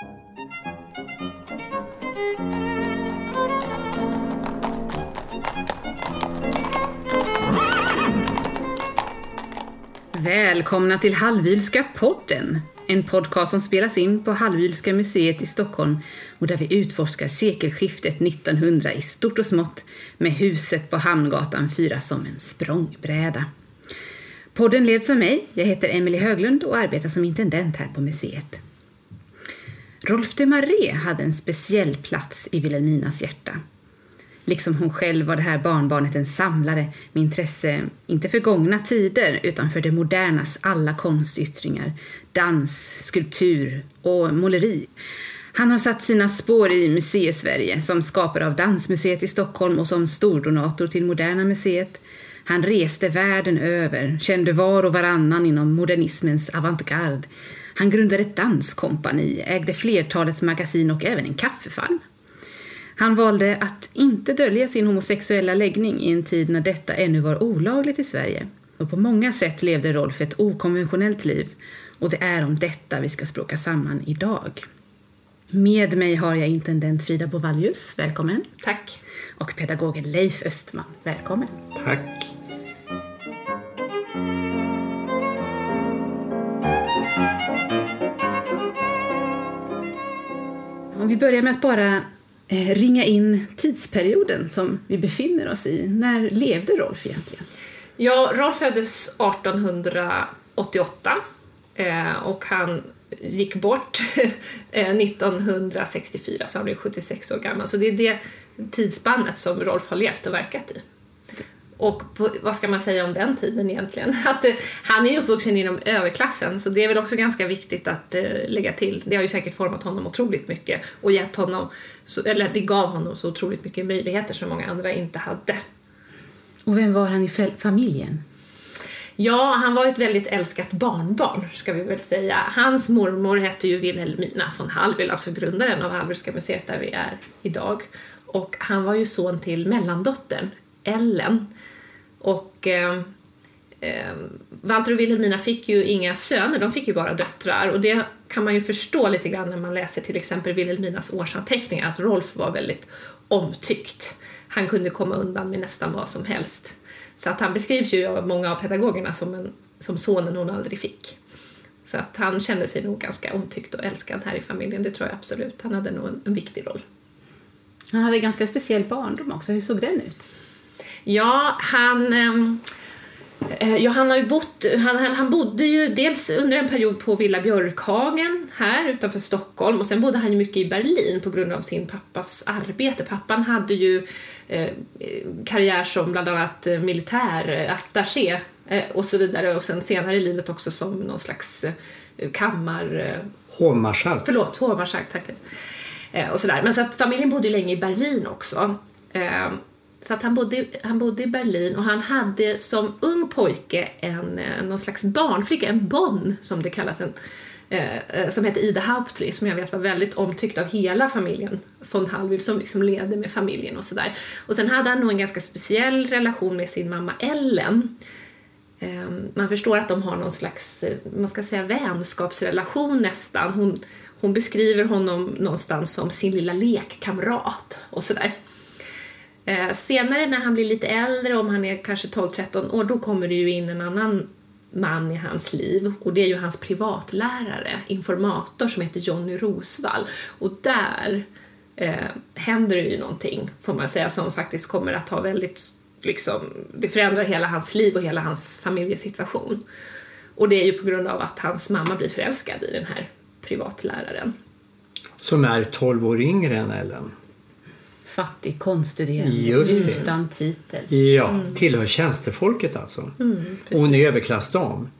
Välkomna till Hallwylska podden! En podcast som spelas in på Hallwylska museet i Stockholm och där vi utforskar sekelskiftet 1900 i stort och smått med huset på Hamngatan 4 som en språngbräda. Podden leds av mig, jag heter Emelie Höglund och arbetar som intendent här på museet. Rolf de Maré hade en speciell plats i Vilhelminas hjärta. Liksom hon själv var det här barnbarnet en samlare med intresse, inte för gångna tider, utan för det modernas alla konstyttringar, dans, skulptur och måleri. Han har satt sina spår i museisverige som skapare av Dansmuseet i Stockholm och som stordonator till Moderna Museet. Han reste världen över, kände var och varannan inom modernismens avantgarde. Han grundade ett danskompani, ägde flertalet magasin och även en kaffefarm. Han valde att inte dölja sin homosexuella läggning i en tid när detta ännu var olagligt i Sverige. Och på många sätt levde Rolf ett okonventionellt liv och det är om detta vi ska språka samman idag. Med mig har jag intendent Frida Bovallius, välkommen. Tack. Och pedagogen Leif Östman, välkommen. Tack. Om vi börjar med att bara eh, ringa in tidsperioden som vi befinner oss i. När levde Rolf egentligen? Ja, Rolf föddes 1888 eh, och han gick bort eh, 1964, så han blev 76 år gammal. Så det är det tidsspannet som Rolf har levt och verkat i. Och på, vad ska man säga om den tiden egentligen? Att, eh, han är ju uppvuxen inom överklassen så det är väl också ganska viktigt att eh, lägga till. Det har ju säkert format honom otroligt mycket och gett honom, så, eller det gav honom så otroligt mycket möjligheter som många andra inte hade. Och vem var han i fa- familjen? Ja, han var ett väldigt älskat barnbarn, ska vi väl säga. Hans mormor hette ju Wilhelmina von Hallwyl, alltså grundaren av Hallwylska museet där vi är idag. Och han var ju son till mellandottern, Ellen. Och eh, eh, Walter och Wilhelmina fick ju inga söner, de fick ju bara döttrar. Och det kan man ju förstå lite grann när man läser till exempel Wilhelminas årsanteckningar, att Rolf var väldigt omtyckt. Han kunde komma undan med nästan vad som helst. Så att han beskrivs ju av många av pedagogerna som, en, som sonen hon aldrig fick. Så att han kände sig nog ganska omtyckt och älskad här i familjen, det tror jag absolut. Han hade nog en, en viktig roll. Han hade en ganska speciell barndom också. Hur såg den ut? Ja, han... ehm, eh, Ja, han, har ju bott, han, han, han bodde ju dels under en period på Villa Björkhagen här utanför Stockholm och sen bodde han ju mycket i Berlin på grund av sin pappas arbete. Pappan hade ju eh, karriär som bland annat eh, militärattaché eh, och så vidare och sen senare i livet också som någon slags eh, kammar... Eh, Hovmarskalk. Förlåt, hovmarskalk, tack. Eh, och sådär. Men så att familjen bodde ju länge i Berlin också. Så att han bodde, han bodde i Berlin och han hade som ung pojke en, eh, någon slags barnflicka, en bonn som det kallas, en, eh, eh som hette Ida Hauptli som jag vet var väldigt omtyckt av hela familjen von Hallwyl som liksom levde med familjen och sådär. Och sen hade han nog en ganska speciell relation med sin mamma Ellen. Eh, Man förstår att de har någon slags, eh, man ska säga vänskapsrelation nästan. Hon, hon beskriver honom någonstans som sin lilla lekkamrat och sådär. Eh, senare när han blir lite äldre, om han är kanske 12-13 år, då kommer det ju in en annan man i hans liv och det är ju hans privatlärare, informator som heter Jonny Rosvall. Och där eh, händer det ju någonting, får man säga, som faktiskt kommer att ha väldigt, liksom, det förändrar hela hans liv och hela hans familjesituation. Och det är ju på grund av att hans mamma blir förälskad i den här privatläraren. Som är 12 år yngre än Ellen. Fattig konststuderande Just det. utan titel. Ja, tillhör tjänstefolket alltså. och hon är överklassdam.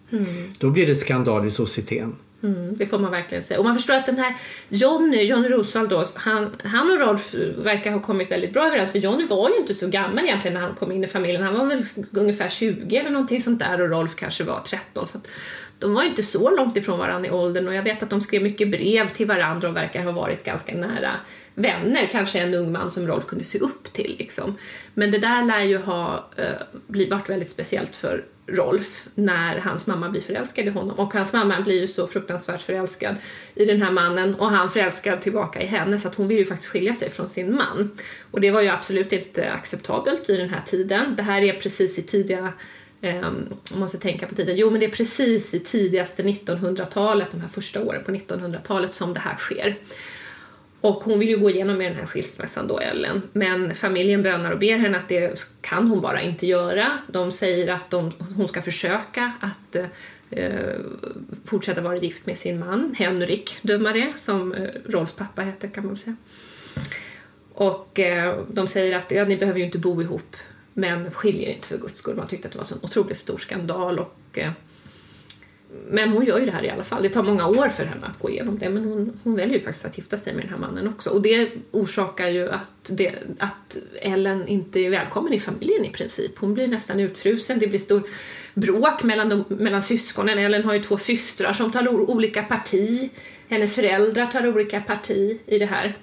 Då blir det skandal i societeten. Mm, det får man verkligen säga. Och man förstår att den här Johnny, Johnny Rosvall då, han, han och Rolf verkar ha kommit väldigt bra överens för Johnny var ju inte så gammal egentligen när han kom in i familjen. Han var väl ungefär 20 eller någonting sånt där och Rolf kanske var 13. Så att de var inte så långt ifrån varandra i åldern och jag vet att de skrev mycket brev till varandra och verkar ha varit ganska nära vänner, kanske en ung man som Rolf kunde se upp till. Liksom. Men det där lär ju ha eh, varit väldigt speciellt för Rolf när hans mamma blir förälskad i honom och hans mamma blir ju så fruktansvärt förälskad i den här mannen och han förälskad tillbaka i henne så att hon vill ju faktiskt skilja sig från sin man. Och det var ju absolut inte acceptabelt i den här tiden. Det här är precis i tidiga Um, måste tänka på tiden. Jo, men det är precis i tidigaste 1900-talet, de här första åren på 1900-talet, som det här sker. Och hon vill ju gå igenom med den här skilsmässan då, Ellen. Men familjen bönar och ber henne att det kan hon bara inte göra. De säger att de, hon ska försöka att eh, fortsätta vara gift med sin man, Henrik Dömare, som eh, Rolfs pappa hette kan man säga. Och eh, de säger att ja, ni behöver ju inte bo ihop, men skiljer inte för guds skull. Man tyckte att det var en otroligt stor skandal och eh, men hon gör ju det här i alla fall. Det tar många år för henne att gå igenom det men hon, hon väljer ju faktiskt att gifta sig med den här mannen också. Och det orsakar ju att, det, att Ellen inte är välkommen i familjen i princip. Hon blir nästan utfrusen, det blir stor bråk mellan, de, mellan syskonen. Ellen har ju två systrar som tar olika parti. Hennes föräldrar tar olika parti i det här.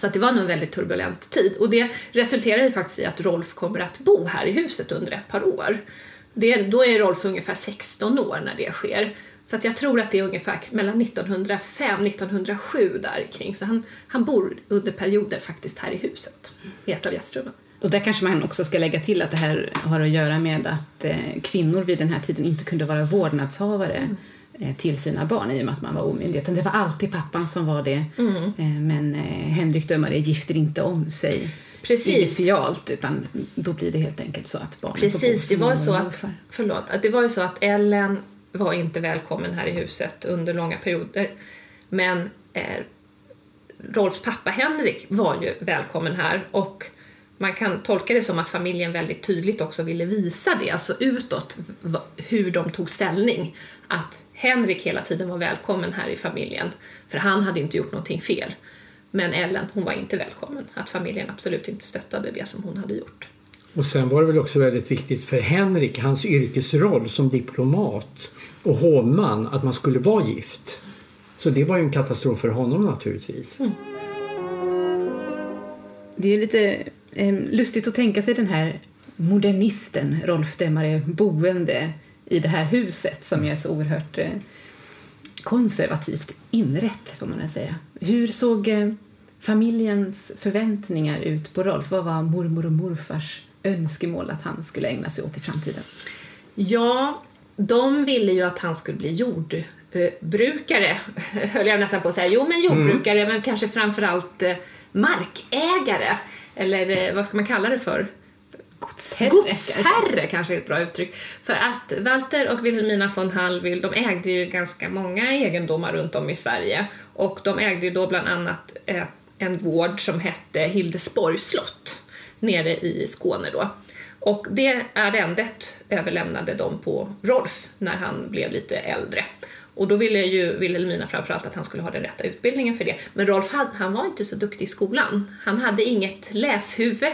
Så att det var nog en väldigt turbulent tid. Och det resulterar ju faktiskt i att Rolf kommer att bo här i huset under ett par år. Det, då är Rolf ungefär 16 år när det sker. Så att jag tror att det är ungefär mellan 1905 och 1907 där kring. Så han, han bor under perioder faktiskt här i huset, i ett av gästrummen. Och där kanske man också ska lägga till att det här har att göra med att eh, kvinnor vid den här tiden inte kunde vara vårdnadshavare mm. eh, till sina barn i och med att man var omyndig. Utan det var alltid pappan som var det. Mm. Eh, men eh, Henrik Dömare gifter inte om sig Precis. initialt utan då blir det helt enkelt så att barnen Precis, får bo det var så att, förlåt, att det var ju så att Ellen var inte välkommen här i huset under långa perioder. Men eh, Rolfs pappa Henrik var ju välkommen här och man kan tolka det som att familjen väldigt tydligt också ville visa det, alltså utåt, hur de tog ställning. Att Henrik hela tiden var välkommen här i familjen, för han hade inte gjort någonting fel. Men Ellen, hon var inte välkommen. Att familjen absolut inte stöttade det som hon hade gjort. Och sen var det väl också väldigt viktigt för Henrik, hans yrkesroll som diplomat och hovman, att man skulle vara gift. Så det var ju en katastrof för honom naturligtvis. Mm. Det är lite eh, lustigt att tänka sig den här modernisten Rolf Demmare boende i det här huset som är så oerhört eh, konservativt inrätt, får man säga. Hur såg eh, familjens förväntningar ut på Rolf? Vad var mormor och morfars önskemål att han skulle ägna sig åt i framtiden? Ja, de ville ju att han skulle bli jordbrukare, höll jag nästan på att säga. Jo, men jordbrukare, mm. men kanske framförallt eh, markägare. Eller eh, vad ska man kalla det för? Godsherre, Godsherre kanske är ett bra uttryck. För att Walter och Wilhelmina von Hallwyl, de ägde ju ganska många egendomar runt om i Sverige. Och de ägde ju då bland annat eh, en gård som hette Hildesborgs slott nere i Skåne då. Och det arrendet överlämnade de på Rolf när han blev lite äldre. Och då ville ju Wilhelmina framförallt att han skulle ha den rätta utbildningen för det. Men Rolf han var inte så duktig i skolan. Han hade inget läshuvud.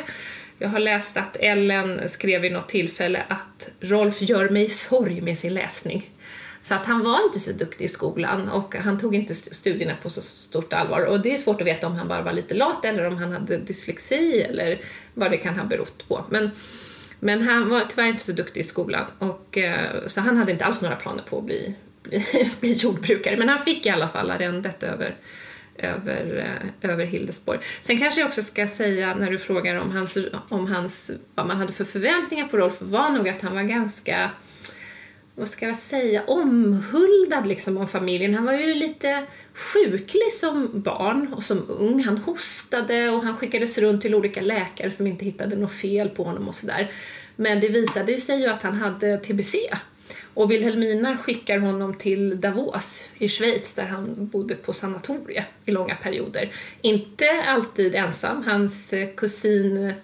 Jag har läst att Ellen skrev vid något tillfälle att Rolf gör mig sorg med sin läsning. Så att han var inte så duktig i skolan och han tog inte studierna på så stort allvar. Och det är svårt att veta om han bara var lite lat eller om han hade dyslexi eller vad det kan ha berott på. Men, men han var tyvärr inte så duktig i skolan och eh, så han hade inte alls några planer på att bli, bli, bli jordbrukare. Men han fick i alla fall arrendet över över, eh, över Hildesborg. Sen kanske jag också ska säga när du frågar om, hans, om hans, vad man hade för förväntningar på Rolf var nog att han var ganska vad ska jag säga, omhuldad liksom av familjen. Han var ju lite sjuklig som barn och som ung. Han hostade och han skickades runt till olika läkare som inte hittade något fel på honom och sådär. Men det visade sig ju att han hade tbc. Och Wilhelmina skickar honom till Davos i Schweiz där han bodde på sanatorie i långa perioder. Inte alltid ensam. Hans eh, kusin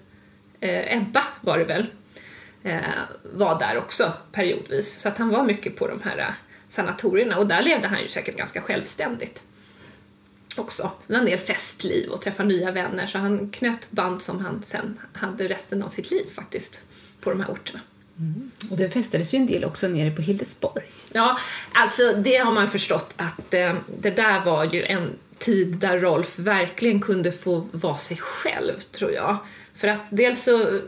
eh, Ebba var det väl, eh, var där också periodvis. Så att han var mycket på de här eh, sanatorierna och där levde han ju säkert ganska självständigt också. Det var en del festliv och träffa nya vänner så han knöt band som han sen hade resten av sitt liv faktiskt på de här orterna. Och det festades ju en del också nere på Hildesborg. Ja, alltså det har man förstått att eh, det där var ju en tid där Rolf verkligen kunde få vara sig själv, tror jag. För att dels så,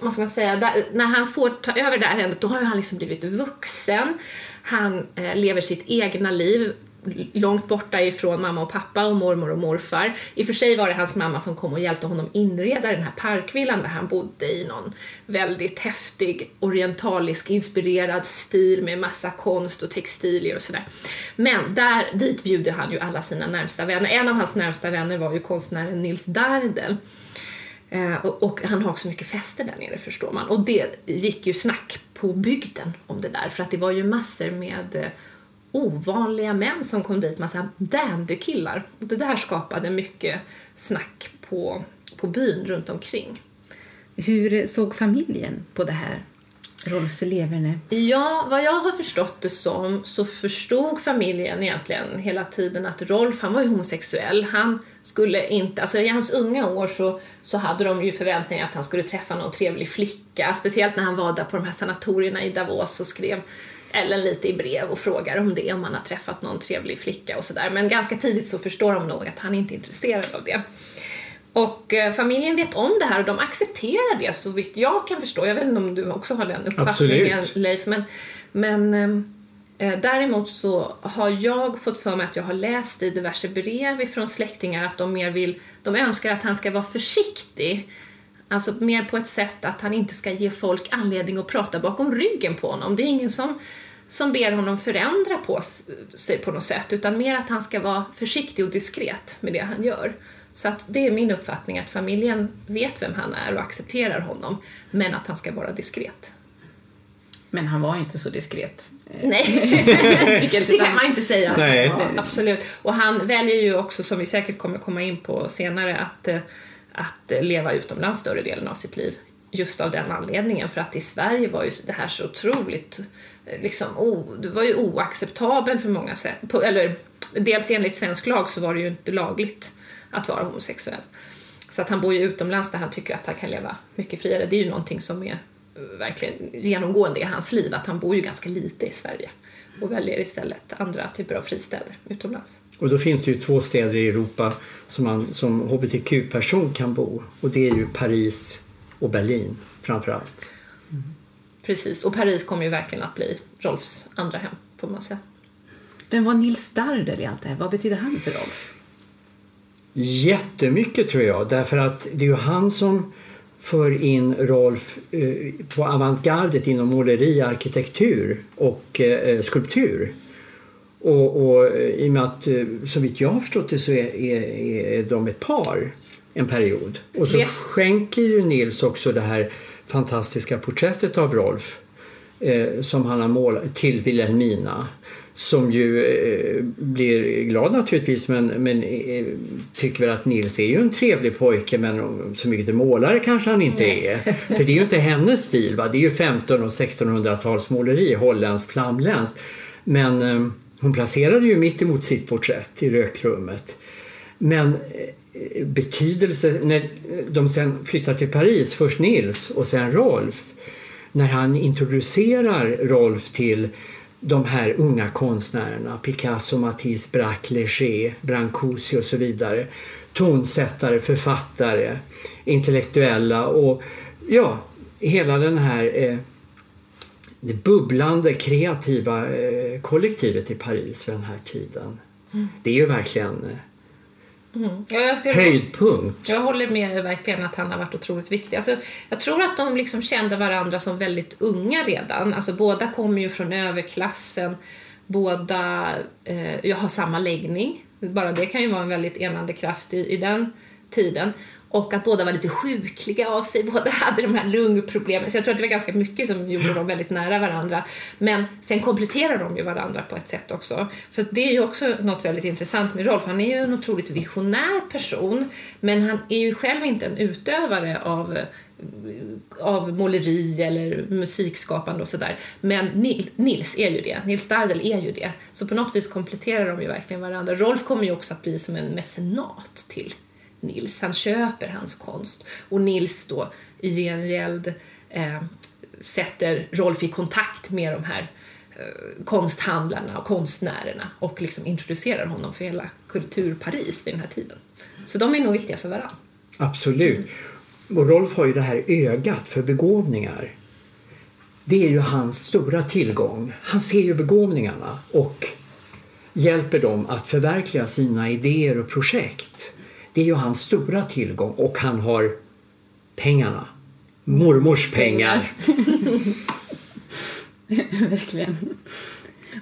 vad ska man säga, där, när han får ta över det här ärendet, då har ju han liksom blivit vuxen. Han eh, lever sitt egna liv långt borta ifrån mamma och pappa och mormor och morfar. I och för sig var det hans mamma som kom och hjälpte honom inreda den här parkvillan där han bodde i någon väldigt häftig orientalisk inspirerad stil med massa konst och textilier och sådär. Men där, dit bjuder han ju alla sina närmsta vänner. En av hans närmsta vänner var ju konstnären Nils Dardel. Eh, och, han har också mycket fester där nere förstår man. Och det gick ju snack på bygden om det där för att det var ju massor med eh, ovanliga män som kom dit, massa dandykillar. Och det där skapade mycket snack på, på byn runt omkring. Hur såg familjen på det här? Rolfs leverne? Ja, vad jag har förstått det som så förstod familjen egentligen hela tiden att Rolf, han var ju homosexuell. Han skulle inte, alltså i hans unga år så, så hade de ju förväntningar att han skulle träffa någon trevlig flicka. Speciellt när han var där på de här sanatorierna i Davos och skrev Ellen lite i brev och frågar om det, om han har träffat någon trevlig flicka och sådär. Men ganska tidigt så förstår de nog att han inte är intresserad av det. Och eh, familjen vet om det här och de accepterar det så vitt jag kan förstå. Jag vet inte om du också har den uppfattningen Absolut. Leif, men, men eh, däremot så har jag fått för mig att jag har läst i diverse brev från släktingar att de mer vill, de önskar att han ska vara försiktig Alltså mer på ett sätt att han inte ska ge folk anledning att prata bakom ryggen på honom. Det är ingen som, som ber honom förändra på sig på något sätt, utan mer att han ska vara försiktig och diskret med det han gör. Så att det är min uppfattning att familjen vet vem han är och accepterar honom, men att han ska vara diskret. Men han var inte så diskret. Nej, det kan man inte säga. Nej. Ja, absolut. Och han väljer ju också, som vi säkert kommer komma in på senare, att, eh, att eh, leva utomlands större delen av sitt liv. Just av den anledningen, för att i Sverige var ju det här så otroligt, eh, liksom, o, det var ju oacceptabelt för många sätt. På, eller dels enligt svensk lag så var det ju inte lagligt att vara homosexuell. Så att han bor ju utomlands där han tycker att han kan leva mycket friare. Det är ju någonting som är eh, verkligen genomgående i hans liv, att han bor ju ganska lite i Sverige och väljer istället andra typer av fristäder utomlands. Och då finns det ju två städer i Europa som man som hbtq-person kan bo och det är ju Paris och Berlin framför allt. Precis, och Paris kommer ju verkligen att bli Rolfs andra hem, får man säga. Vem var Nils Dardel i allt det här? Vad betyder han för Rolf? Jättemycket tror jag därför att det är ju han som för in Rolf eh, på avantgardet inom måleri, arkitektur och eh, skulptur. Och, och eh, i och med att eh, så vitt jag har förstått det så är, är, är de ett par en period. Och så Det- skänker ju Nils också det här fantastiska porträttet av Rolf eh, som han har målat till Wilhelmina som ju eh, blir glad naturligtvis men, men eh, tycker väl att Nils är ju en trevlig pojke men så mycket till målare kanske han inte Nej. är. För det är ju inte hennes stil. Va? Det är ju 15 och 1600-talsmåleri, holländskt, flamländskt. Men eh, hon placerade ju mitt emot sitt porträtt i rökrummet. Men eh, betydelse, när de sen flyttar till Paris, först Nils och sen Rolf, när han introducerar Rolf till de här unga konstnärerna, Picasso, Matisse, Braque, Léger, Brancusi och så vidare. Tonsättare, författare, intellektuella och ja, hela den här eh, det bubblande kreativa eh, kollektivet i Paris vid den här tiden. Det är ju verkligen eh, Ja, jag, skulle, höjdpunkt. jag håller med verkligen att han har varit otroligt viktig. Alltså, jag tror att de liksom kände varandra som väldigt unga redan. Alltså, båda kommer ju från överklassen, båda eh, jag har samma läggning. Bara det kan ju vara en väldigt enande kraft i, i den tiden. Och att båda var lite sjukliga av sig, båda hade de här lungproblemen. Så jag tror att det var ganska mycket som gjorde dem väldigt nära varandra. Men sen kompletterar de ju varandra på ett sätt också. För det är ju också något väldigt intressant med Rolf. Han är ju en otroligt visionär person, men han är ju själv inte en utövare av av måleri eller musikskapande och sådär. Men Nils är ju det. Nils Dardel är ju det. Så på något vis kompletterar de ju verkligen varandra. Rolf kommer ju också att bli som en mecenat till Nils. Han köper hans konst och Nils då i gengäld eh, sätter Rolf i kontakt med de här eh, konsthandlarna och konstnärerna och liksom introducerar honom för hela kultur-Paris vid den här tiden. Så de är nog viktiga för varandra. Absolut. Och Rolf har ju det här ögat för begåvningar. Det är ju hans stora tillgång. Han ser ju begåvningarna och hjälper dem att förverkliga sina idéer och projekt. Det är ju hans stora tillgång och han har pengarna. Mormors pengar. Verkligen.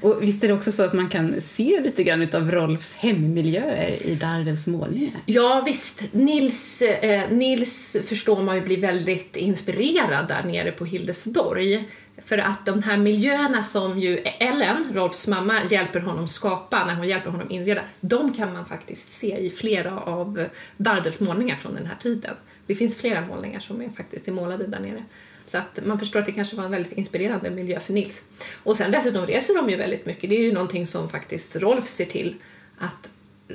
Och visst är det också så att man kan se lite grann av Rolfs hemmiljöer i Dardens målningar? Ja visst, Nils, eh, Nils förstår man ju blir väldigt inspirerad där nere på Hildesborg. För att de här miljöerna som ju Ellen, Rolfs mamma, hjälper honom skapa när hon hjälper honom inreda, de kan man faktiskt se i flera av Dardels målningar från den här tiden. Det finns flera målningar som är faktiskt är målade där nere. Så att man förstår att det kanske var en väldigt inspirerande miljö för Nils. Och sen dessutom reser de ju väldigt mycket. Det är ju någonting som faktiskt Rolf ser till att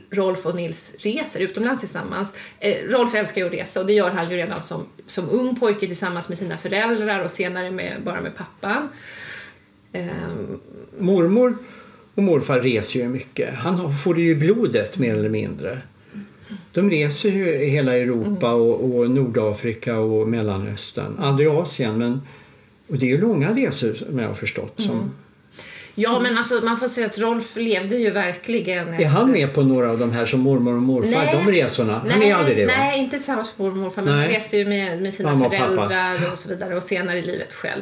Rolf och Nils reser utomlands tillsammans. Eh, Rolf älskar ju att resa och det gör han ju redan som, som ung pojke tillsammans med sina föräldrar och senare med, bara med pappan. Eh, Mormor och morfar reser ju mycket. Han får det ju i blodet mer eller mindre. De reser ju i hela Europa Mm. och, och Nordafrika och Mellanöstern. Aldrig Asien men och det är ju långa resor som jag har förstått. Som, Mm. Ja men alltså man får säga att Rolf levde ju verkligen Är han med på några av de här som mormor och morfar, Nej. de resorna? Han är aldrig det va? Nej, inte tillsammans med mormor och morfar, men Nej. han reste ju med, med sina Mamma och föräldrar och så vidare och senare i livet själv.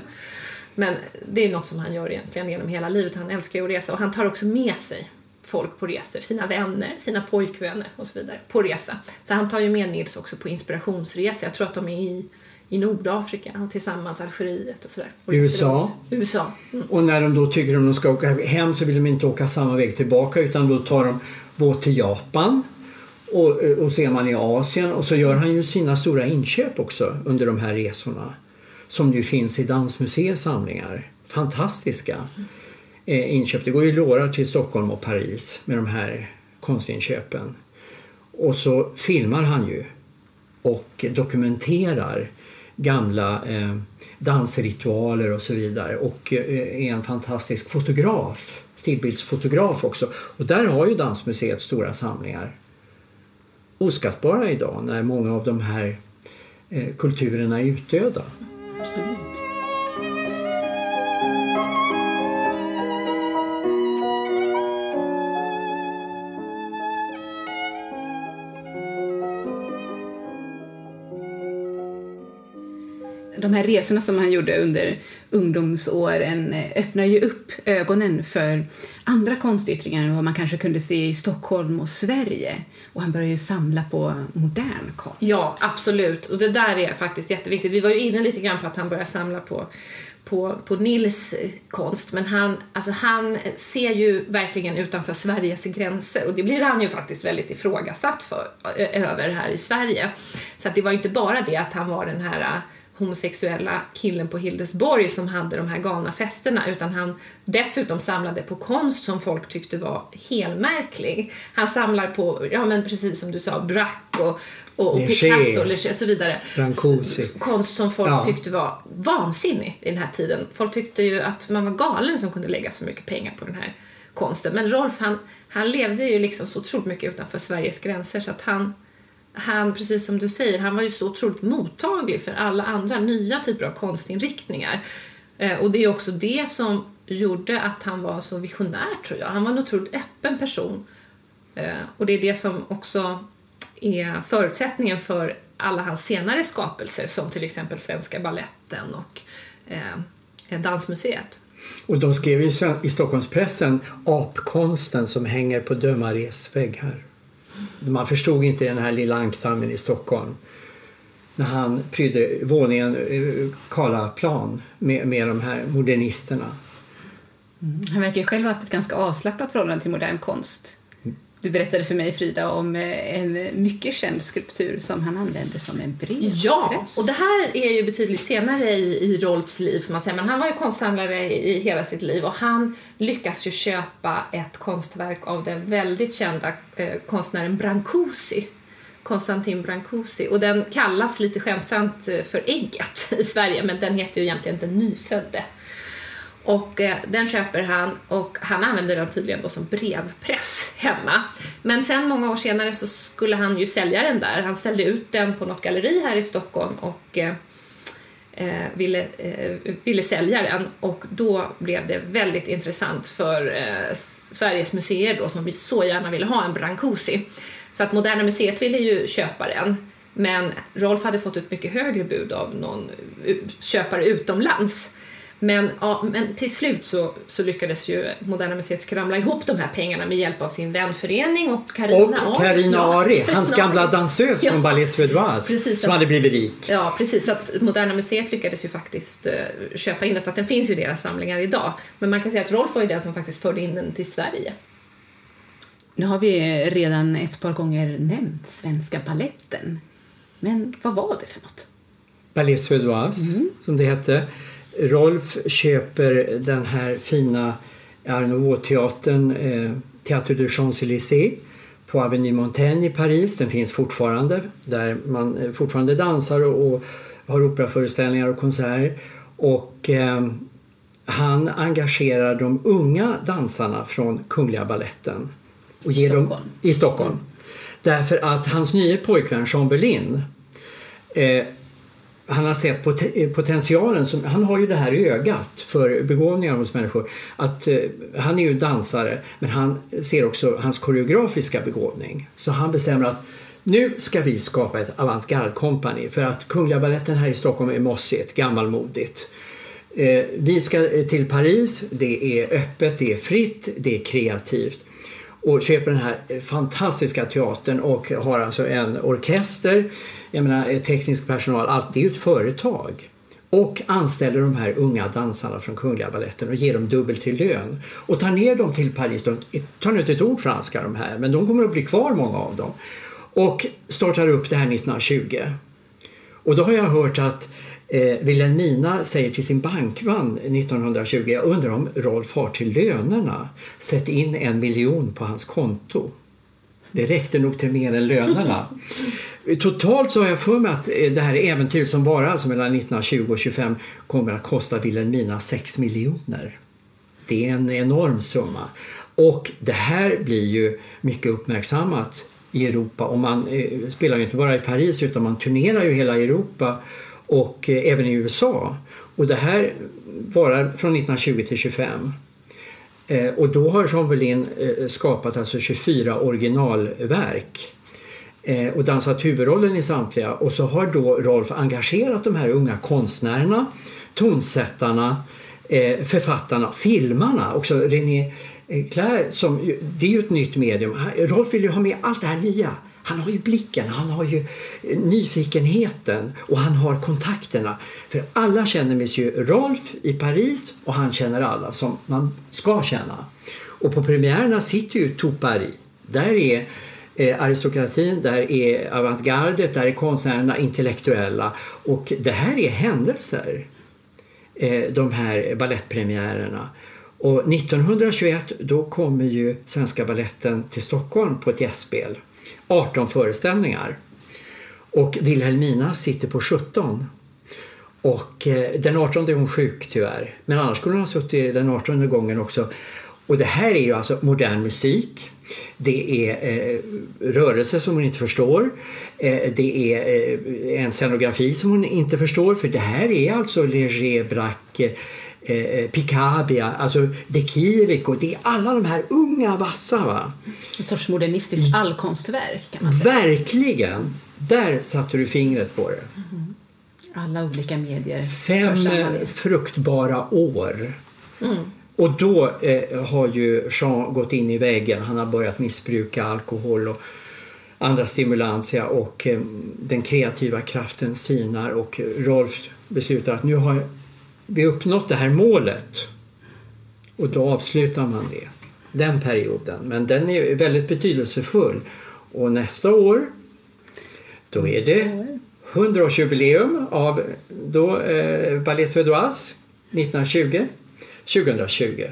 Men det är något som han gör egentligen genom hela livet. Han älskar ju att resa och han tar också med sig folk på resor, sina vänner, sina pojkvänner och så vidare på resa. Så han tar ju med Nils också på inspirationsresa. Jag tror att de är i, i Nordafrika och tillsammans Algeriet och sådär. Och USA. USA. Mm. Och när de då tycker att de ska åka hem så vill de inte åka samma väg tillbaka utan då tar de båt till Japan och, och så är man i Asien och så gör han ju sina stora inköp också under de här resorna. Som ju finns i Dansmuseets samlingar. Fantastiska eh, inköp. Det går ju lårar till Stockholm och Paris med de här konstinköpen. Och så filmar han ju och dokumenterar gamla eh, dansritualer och så vidare och eh, är en fantastisk fotograf, stillbildsfotograf också. Och där har ju Dansmuseet stora samlingar. Oskattbara idag när många av de här eh, kulturerna är utdöda. Absolut. De här resorna som han gjorde under ungdomsåren eh, öppnar ju upp ögonen för andra konstyttringar än vad man kanske kunde se i Stockholm och Sverige. Och han börjar ju samla på modern konst. Ja, absolut. Och det där är faktiskt jätteviktigt. Vi var ju inne lite grann på att han börjar samla på, på, på Nils eh, konst, men han, alltså han ser ju verkligen utanför Sveriges gränser och det blir han ju faktiskt väldigt ifrågasatt för, över här i Sverige. Så att det var ju inte bara det att han var den här eh, homosexuella killen på Hildesborg som hade de här galna festerna utan han dessutom samlade på konst som folk tyckte var helmärklig. Han samlar på, ja men precis som du sa, Braque och, och, och. Picasso och så vidare. Konst som folk Ja. tyckte var vansinnig i den här tiden. Folk tyckte ju att man var galen som kunde lägga så mycket pengar på den här konsten. Men Rolf han, han levde ju liksom så otroligt mycket utanför Sveriges gränser så att han han, precis som du säger, han var ju så otroligt mottaglig för alla andra nya typer av konstinriktningar. Eh, och det är också det som gjorde att han var så visionär, tror jag. Han var en otroligt öppen person. Eh, och det är det som också är förutsättningen för alla hans senare skapelser, som till exempel Svenska Balletten och eh, Dansmuseet. Och de skrev ju i i Stockholmspressen apkonsten som hänger på Dömares väggar. Man förstod inte den här lilla ankdammen i Stockholm. När han prydde våningen eh, Karlaplan med, med de här modernisterna. Mm. Han verkar ju själv ha haft ett ganska avslappnat förhållande till modern konst. Du berättade för mig, Frida, om eh, en mycket känd skulptur som han använde som en brevpress. Ja, och det här är ju betydligt senare i, i Rolfs liv, får man säga. men han var ju konstsamlare i, i hela sitt liv och han lyckas ju köpa ett konstverk av den väldigt kända eh, konstnären Brancusi Konstantin Brancusi. Och den kallas lite skämtsamt eh, för Ägget i Sverige, men den heter ju egentligen Den nyfödde. Och eh, den köper han och han använder den tydligen då som brevpress hemma. Men sen många år senare så skulle han ju sälja den där. Han ställde ut den på något galleri här i Stockholm och eh, eh ville, eh, ville sälja den och då blev det väldigt intressant för eh, Sveriges museer då som så gärna ville ha en Brancusi. Så att Moderna Museet ville ju köpa den men Rolf hade fått ett mycket högre bud av någon eh, köpare utomlands. Men, ja, men till slut så, så lyckades ju Moderna Museet skramla ihop de här pengarna med hjälp av sin vänförening och Carina Och Carina Ari, ja, hans gamla dansös ja. från Ballet Suédoise som att, hade blivit rik. Ja, precis. Så att Moderna Museet lyckades ju faktiskt uh, köpa in den så att den finns ju i deras samlingar idag. Men man kan säga att Rolf var ju den som faktiskt förde in den till Sverige. Nu har vi redan ett par gånger nämnt Svenska balletten. Men vad var det för något? Ballet Suédoise, mm. som det hette. Rolf köper den här fina Art Nouveau-teatern, eh, Théâtre de Champs-Élysées på Avenue Montaigne i Paris. Den finns fortfarande där man eh, fortfarande dansar och, och har operaföreställningar och konserter. Och eh, han engagerar de unga dansarna från Kungliga Balletten. Och ger Stockholm. Dem, I Stockholm. Därför att hans nya pojkvän Jean Berlin eh, han har sett pot eh, potentialen, som, han har ju det här ögat för begåvningar hos människor. Att, eh, han är ju dansare men han ser också hans koreografiska begåvning. Så han bestämmer att nu ska vi skapa ett avantgarde-kompani för att Kungliga Baletten här i Stockholm är mossigt, gammalmodigt. Eh, vi ska till Paris, det är öppet, det är fritt, det är kreativt och köper den här fantastiska teatern och har alltså en orkester, jag menar eh, teknisk personal, allt det är ju ett företag. Och anställer de här unga dansarna från Kungliga Baletten och ger dem dubbelt till lön. Och tar ner dem till Paris, de tar inte ett ord franska de här, men de kommer att bli kvar många av dem. Och startar upp det här 1920. Och då har jag hört att Eh, Wilhelmina säger till sin bankman 1920, jag undrar om Rolf har till lönerna. Sätt in en miljon på hans konto. Det räckte nog till mer än lönerna. Totalt så har jag för mig att eh, det här äventyret som varar alltså mellan 1920 och 25 kommer att kosta Wilhelmina 6 miljoner. Det är en enorm summa. Och det här blir ju mycket uppmärksammat i Europa och man eh, spelar ju inte bara i Paris utan man turnerar ju hela Europa och eh, även i USA. Och det här varar från 1920 till 25. Eh, och då har Jean Berlin eh, skapat alltså 24 originalverk och dansat huvudrollen i samtliga. Och så har då Rolf engagerat de här unga konstnärerna, tonsättarna, författarna, filmarna. Också René Clair, som, det är ju ett nytt medium. Rolf vill ju ha med allt det här nya. Han har ju blicken, han har ju nyfikenheten och han har kontakterna. För alla känner Monsieur Rolf i Paris och han känner alla som man ska känna. Och på premiärerna sitter ju tout Paris. Där är eh, aristokratin, där är avantgardet, där är konstnärerna intellektuella. Och det här är händelser, eh, de här ballettpremiärerna. Och 1921 då kommer ju Svenska balletten till Stockholm på ett gästspel. 18 föreställningar. Och Wilhelmina sitter på 17. Och eh, den 18 är hon sjuk tyvärr. Men annars skulle hon ha suttit den 18 gången också. Och det här är ju alltså modern musik. Det är eh, rörelser som hon inte förstår. Eh, det är eh, en scenografi som hon inte förstår för det här är alltså Leger Braque Eh, eh, Picabia, alltså De Chirico. Det är alla de här unga vassa. Va? Ett sorts modernistiskt allkonstverk kan man säga. Verkligen! Där satte du fingret på det. Mm. Alla olika medier. Fem fruktbara år. Mm. Och då eh, har ju Jean gått in i väggen. Han har börjat missbruka alkohol och andra stimulantia och eh, den kreativa kraften sinar och Rolf beslutar att nu har vi uppnått det här målet. Och då avslutar man det. Den perioden. Men den är väldigt betydelsefull. Och nästa år då är det 100-årsjubileum av då, eh, Ballet Suédoise 1920 2020.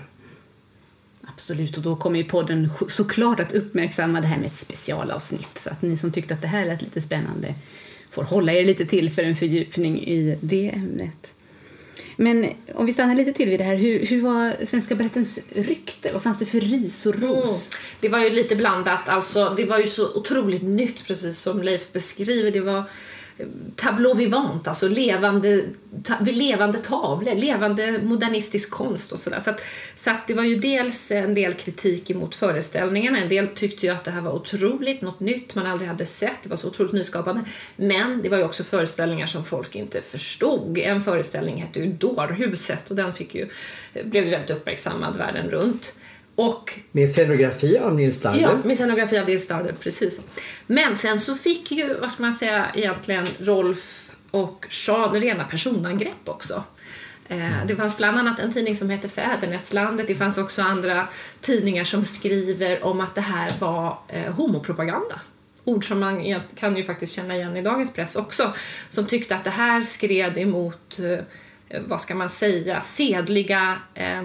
Absolut, och då kommer ju podden såklart att uppmärksamma det här med ett specialavsnitt. Så att ni som tyckte att det här lät lite spännande får hålla er lite till för en fördjupning i det ämnet. Men om vi stannar lite till vid det här, hur, hur var Svenska Balettens rykte? Vad fanns det för ris och ros? Mm. Det var ju lite blandat, alltså det var ju så otroligt nytt precis som Leif beskriver. Det var tableau vivant, alltså levande, ta, levande tavlor, levande modernistisk konst och sådär. Så, att, så att det var ju dels en del kritik emot föreställningarna, en del tyckte ju att det här var otroligt, något nytt man aldrig hade sett, det var så otroligt nyskapande. Men det var ju också föreställningar som folk inte förstod. En föreställning hette ju Dårhuset och den fick ju, blev ju väldigt uppmärksammad världen runt. Och, med scenografi av Nils Darder. Ja, med scenografi av Nils Darder, precis. Men sen så fick ju, vad ska man säga, egentligen Rolf och Jean rena personangrepp också. Eh, det fanns bland annat en tidning som heter Fäderneslandet. Det fanns också andra tidningar som skriver om att det här var eh, homopropaganda. Ord som man kan ju faktiskt känna igen i dagens press också. Som tyckte att det här skred emot, eh, vad ska man säga, sedliga eh,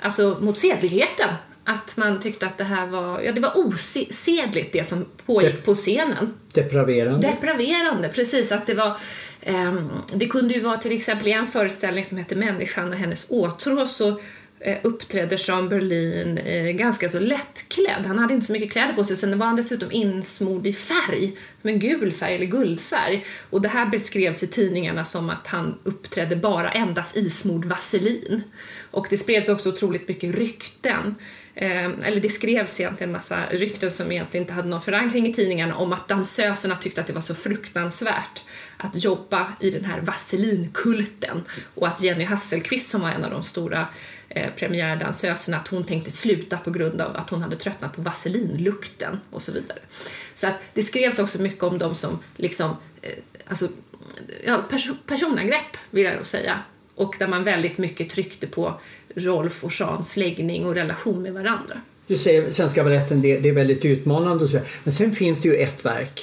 alltså mot sedligheten. Att man tyckte att det här var, ja det var osedligt det som pågick De på scenen. Depraverande. Depraverande, precis. Att det var, um, det kunde ju vara till exempel i en föreställning som hette Människan och hennes åtrå så eh, uppträdde Jean Berlin eh, ganska så lättklädd. Han hade inte så mycket kläder på sig, sen var han dessutom insmord i färg, som en gul färg eller guldfärg. Och det här beskrevs i tidningarna som att han uppträdde bara endast ismord vaselin. Och det spreds också otroligt mycket rykten. Eh, eller det skrevs egentligen en massa rykten som egentligen inte hade någon förankring i tidningarna om att dansöserna tyckte att det var så fruktansvärt att jobba i den här vaselinkulten och att Jenny Hasselqvist som var en av de stora eh, premiärdansöserna att hon tänkte sluta på grund av att hon hade tröttnat på vaselinlukten och så vidare. Så att det skrevs också mycket om dem som liksom, eh, alltså, ja, pers personangrepp vill jag nog säga och där man väldigt mycket tryckte på Rolf och Jeans läggning och relation med varandra. Du säger Svenska Baletten, det, det är väldigt utmanande och så Men sen finns det ju ett verk,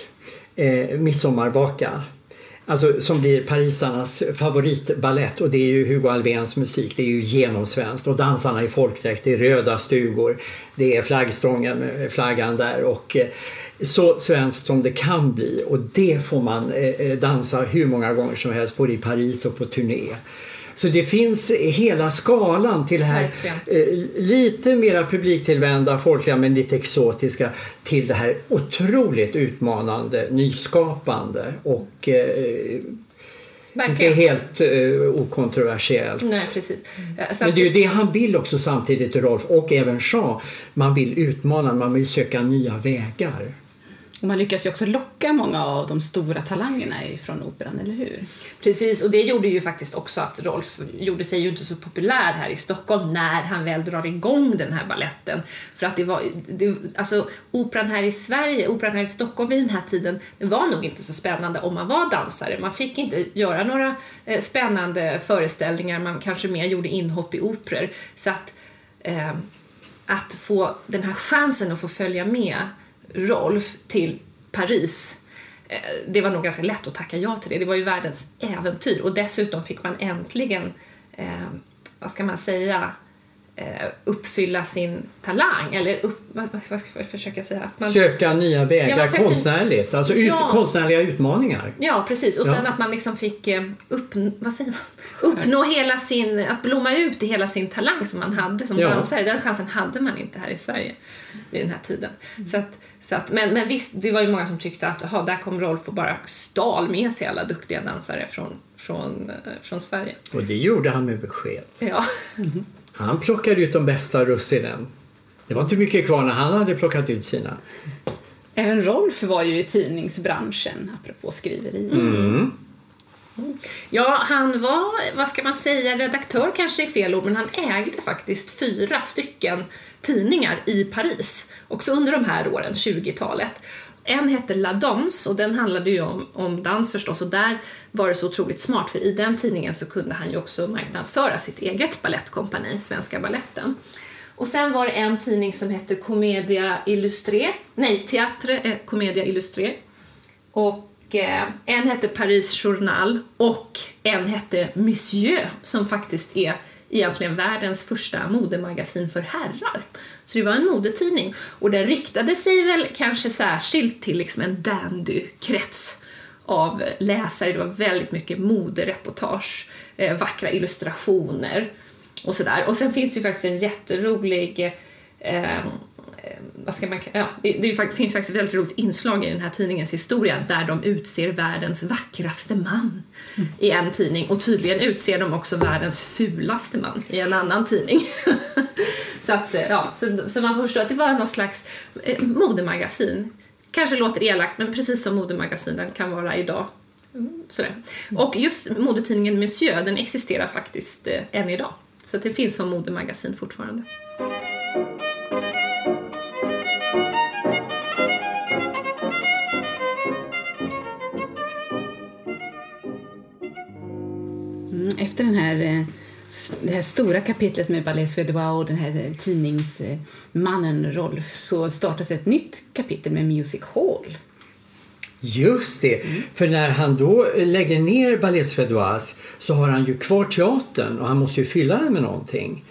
eh, Midsommarvaka, Alltså som blir parisarnas favoritballett och det är ju Hugo Alfvéns musik. Det är ju genomsvenskt och dansarna i folkdräkt, det är röda stugor, det är flaggstången, flaggan där och eh, så svenskt som det kan bli och det får man eh, eh dansa hur många gånger som helst både i Paris och på turné. Så det finns hela skalan till här eh, lite mera publiktillvända, folkliga men lite exotiska till det här otroligt utmanande, nyskapande och eh, Inte helt eh, okontroversiellt. Nej, precis. Men det är ju det han vill också samtidigt, Rolf och även Jean. Man vill utmana, man vill söka nya vägar. Och man lyckas ju också locka många av de stora talangerna från operan, eller hur? Precis, och det gjorde ju faktiskt också att Rolf gjorde sig ju inte så populär här i Stockholm när han väl drar igång den här balletten. För att det var, det, alltså operan här i Sverige, operan här i Stockholm vid den här tiden, det var nog inte så spännande om man var dansare. Man fick inte göra några eh, spännande föreställningar, man kanske mer gjorde inhopp i operor. Så att, eh, att få den här chansen att få följa med Rolf till Paris eh, det var nog ganska lätt att tacka ja till det. Det var ju världens äventyr och dessutom fick man äntligen, eh, vad ska man säga, uppfylla sin talang eller upp, vad, vad ska jag försöka säga? Att man, söka nya vägar ja, sökte, konstnärligt, alltså ut, ja, konstnärliga utmaningar. Ja precis och ja. sen att man liksom fick eh, upp, vad säger man? uppnå hela sin, att blomma ut i hela sin talang som man hade som ja. dansare. Den chansen hade man inte här i Sverige vid den här tiden. Mm. Så att, så att, men, men visst, det var ju många som tyckte att aha, där kom Rolf och bara stal med sig alla duktiga dansare från, från, eh, från Sverige. Och det gjorde han med besked. Ja. Mm. Han plockade ut de bästa russinen. Det var inte mycket kvar när han hade plockat ut sina. Även Rolf var ju i tidningsbranschen, apropå skriveri. Mm. Ja, han var, vad ska man säga, redaktör kanske är fel ord, men han ägde faktiskt fyra stycken tidningar i Paris, också under de här åren, 20-talet. En hette La Dance, och den handlade ju om, om dans förstås och där var det så otroligt smart för i den tidningen så kunde han ju också marknadsföra sitt eget ballettkompani, Svenska Balletten. Och sen var det en tidning som hette Comedia Illustré, nej, Teatre eh, Comedia Illustré. Och eh, en hette Paris Journal och en hette Monsieur som faktiskt är egentligen världens första modemagasin för herrar. Så det var en modetidning och den riktade sig väl kanske särskilt till liksom en dandy-krets av läsare. Det var väldigt mycket modereportage, eh, vackra illustrationer och sådär. Och sen finns det ju faktiskt en jätterolig eh, vad ska man, ja, det, det, finns faktiskt ett väldigt roligt inslag i den här tidningens historia där de utser världens vackraste man mm. i en tidning och tydligen utser de också världens fulaste man i en annan tidning. så, att, ja, så, så, man får förstå att det var någon slags eh, modemagasin. Kanske låter elakt men precis som modemagasinen kan vara idag. Mm, sådär. Och just modetidningen Monsieur den existerar faktiskt eh, än idag. Så det finns som modemagasin fortfarande. efter den här, eh, det här stora kapitlet med Ballet Suédois och den här tidningsmannen Rolf så startas ett nytt kapitel med Music Hall. Just det, mm. för när han då lägger ner Ballet Suédoise så har han ju kvar teatern och han måste ju fylla den med någonting.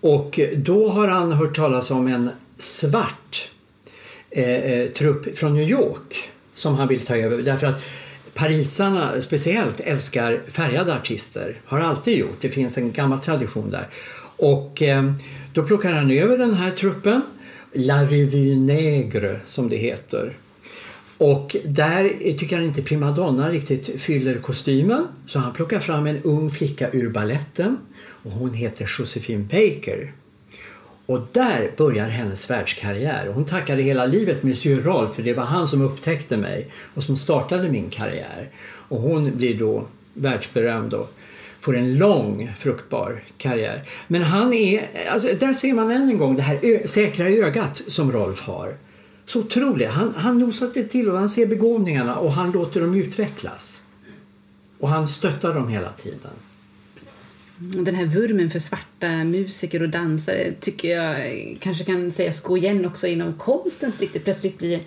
Och då har han hört talas om en svart eh, eh trupp från New York som han vill ta över därför att parisarna speciellt älskar färgade artister, har alltid gjort. Det finns en gammal tradition där. Och eh, då plockar han över den här truppen, La Revue negre, som det heter. Och där tycker han inte primadonna riktigt fyller kostymen så han plockar fram en ung flicka ur balletten och hon heter Josephine Baker. Och där börjar hennes världskarriär. Hon tackade hela livet Monsieur Rolf för det var han som upptäckte mig och som startade min karriär. Och hon blir då världsberömd och får en lång fruktbar karriär. Men han är, alltså, där ser man än en gång det här ö- säkra ögat som Rolf har. Så otroligt. Han, han nosar till och han ser begåvningarna och han låter dem utvecklas. Och han stöttar dem hela tiden. Den här vurmen för svarta musiker och dansare tycker jag kanske kan sägas gå igen också inom konstens riktigt. Plötsligt blir,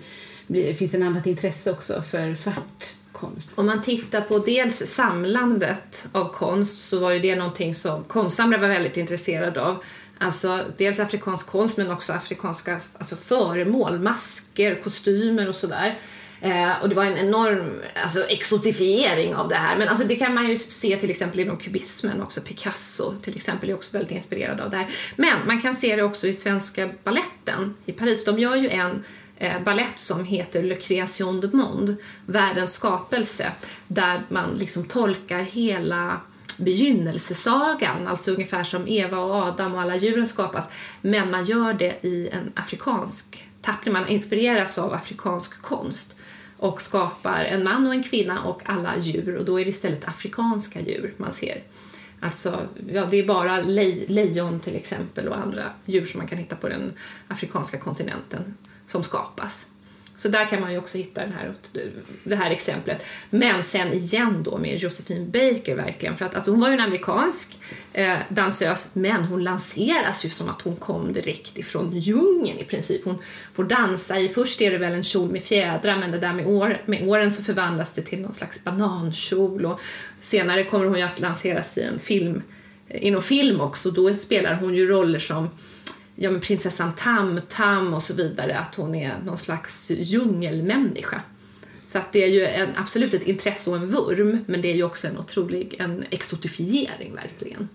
blir, finns det ett annat intresse också för svart konst. Om man tittar på dels samlandet av konst så var ju det någonting som konstsamlare var väldigt intresserade av. Alltså dels afrikansk konst men också afrikanska alltså föremål, masker, kostymer och sådär. Eh, och det var en enorm alltså, exotifiering av det här. Men alltså, det kan man ju se till exempel inom kubismen också. Picasso till exempel är också väldigt inspirerad av det här. Men man kan se det också i svenska balletten i Paris. De gör ju en eh, ballett som heter Le Création du Monde, världens skapelse, där man liksom tolkar hela begynnelsesagan, alltså ungefär som Eva och Adam och alla djuren skapas, men man gör det i en afrikansk tappning, man inspireras av afrikansk konst och skapar en man och en kvinna och alla djur och då är det istället afrikanska djur man ser. Alltså, ja, det är bara lej, lejon till exempel och andra djur som man kan hitta på den afrikanska kontinenten som skapas. Så där kan man ju också hitta den här, det här exemplet. Men sen igen då med Josephine Baker verkligen, för att alltså hon var ju en amerikansk eh, dansös, men hon lanseras ju som att hon kom direkt ifrån djungeln i princip. Hon får dansa i, först är det väl en kjol med fjädrar, men det där med, år, med åren så förvandlas det till någon slags banankjol och senare kommer hon ju att lanseras i en film, eh, inom film också, då spelar hon ju roller som ja, men prinsessan Tam Tam och så vidare, att hon är någon slags djungelmänniska. Så att det är ju en, absolut ett intresse och en vurm, men det är ju också en otrolig en exotifiering verkligen.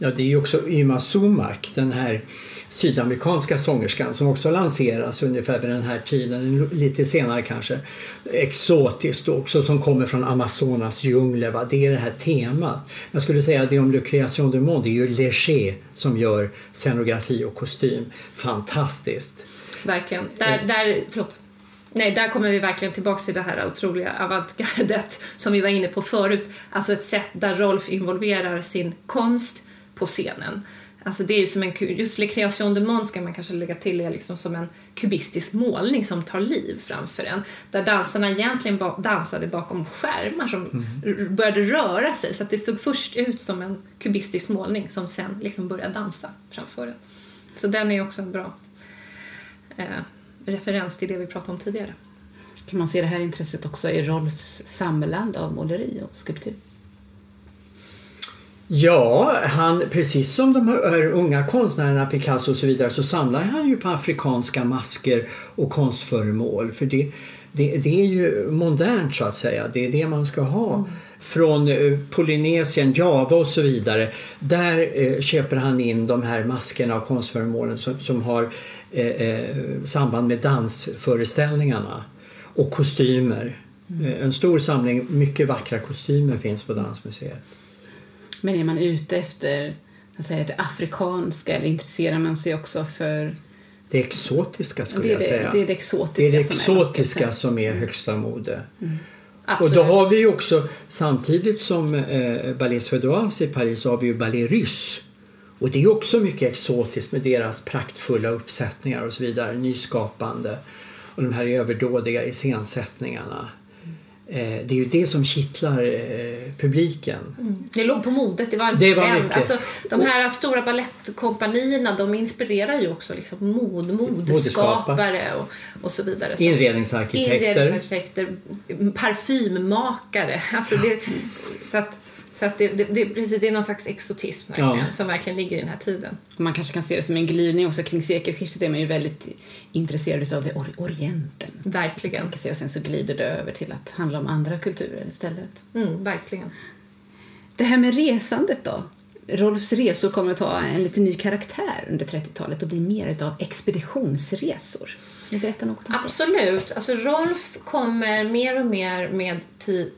Ja, det är också Yma Sumak, den här sydamerikanska sångerskan som också lanseras ungefär vid den här tiden, lite senare kanske. Exotiskt också som kommer från Amazonas djungler. Va? Det är det här temat. Jag skulle säga att det om Le Création du Monde, det är ju Léger som gör scenografi och kostym. Fantastiskt! Verkligen. Där, där, förlåt. Nej, där kommer vi verkligen tillbaka till det här otroliga avantgardet som vi var inne på förut. Alltså ett sätt där Rolf involverar sin konst på scenen. Alltså det är ju som en, just Le Création de Monde ska man kanske lägga till är liksom som en kubistisk målning som tar liv framför en. Där dansarna egentligen ba dansade bakom skärmar som mm. började röra sig så att det såg först ut som en kubistisk målning som sen liksom började dansa framför en. Så den är också en bra eh, referens till det vi pratade om tidigare. Kan man se det här intresset också i Rolfs samlande av måleri och skulptur? Ja, han, precis som de här unga konstnärerna Picasso och så vidare så samlar han ju på afrikanska masker och konstföremål. För det, det, det är ju modernt så att säga. Det är det man ska ha. Mm. Från eh, Polynesien, Java och så vidare. Där eh, köper han in de här maskerna och konstföremålen som, som har eh, eh samband med dansföreställningarna. Och kostymer. Mm. Eh, en stor samling mycket vackra kostymer finns på Dansmuseet. Men är man ute efter säga, det afrikanska eller intresserar man sig också för det exotiska skulle det jag säga. Det är det exotiska, det är det exotiska som är, högsta mode. Mm. Och då har vi också samtidigt som eh, Ballet Suédoise i Paris så har vi ju Ballet Russe. Och det är också mycket exotiskt med deras praktfulla uppsättningar och så vidare, nyskapande. Och de här överdådiga iscensättningarna. Eh, det är ju det som kittlar eh, publiken. Mm. Det låg på modet, det var en det var. Alltså, de här och, stora balettkompanierna de inspirerar ju också liksom mod, modeskapare och, och så vidare. Inredningsarkitekter. Inredningsarkitekter, parfymmakare. Alltså det, så att, så att det, det, det, precis, det är någon slags exotism verkligen, ja. som verkligen ligger i den här tiden. Man kanske kan se det som en glidning också. Kring sekelskiftet är man ju väldigt intresserad av det or Orienten. Verkligen. Och sen så glider det över till att handla om andra kulturer istället. Mm, verkligen. Det här med resandet då? Rolfs resor kommer att ta en lite ny karaktär under 30-talet och bli mer av expeditionsresor. Vill berätta något om Absolut. Alltså Rolf kommer mer och mer med,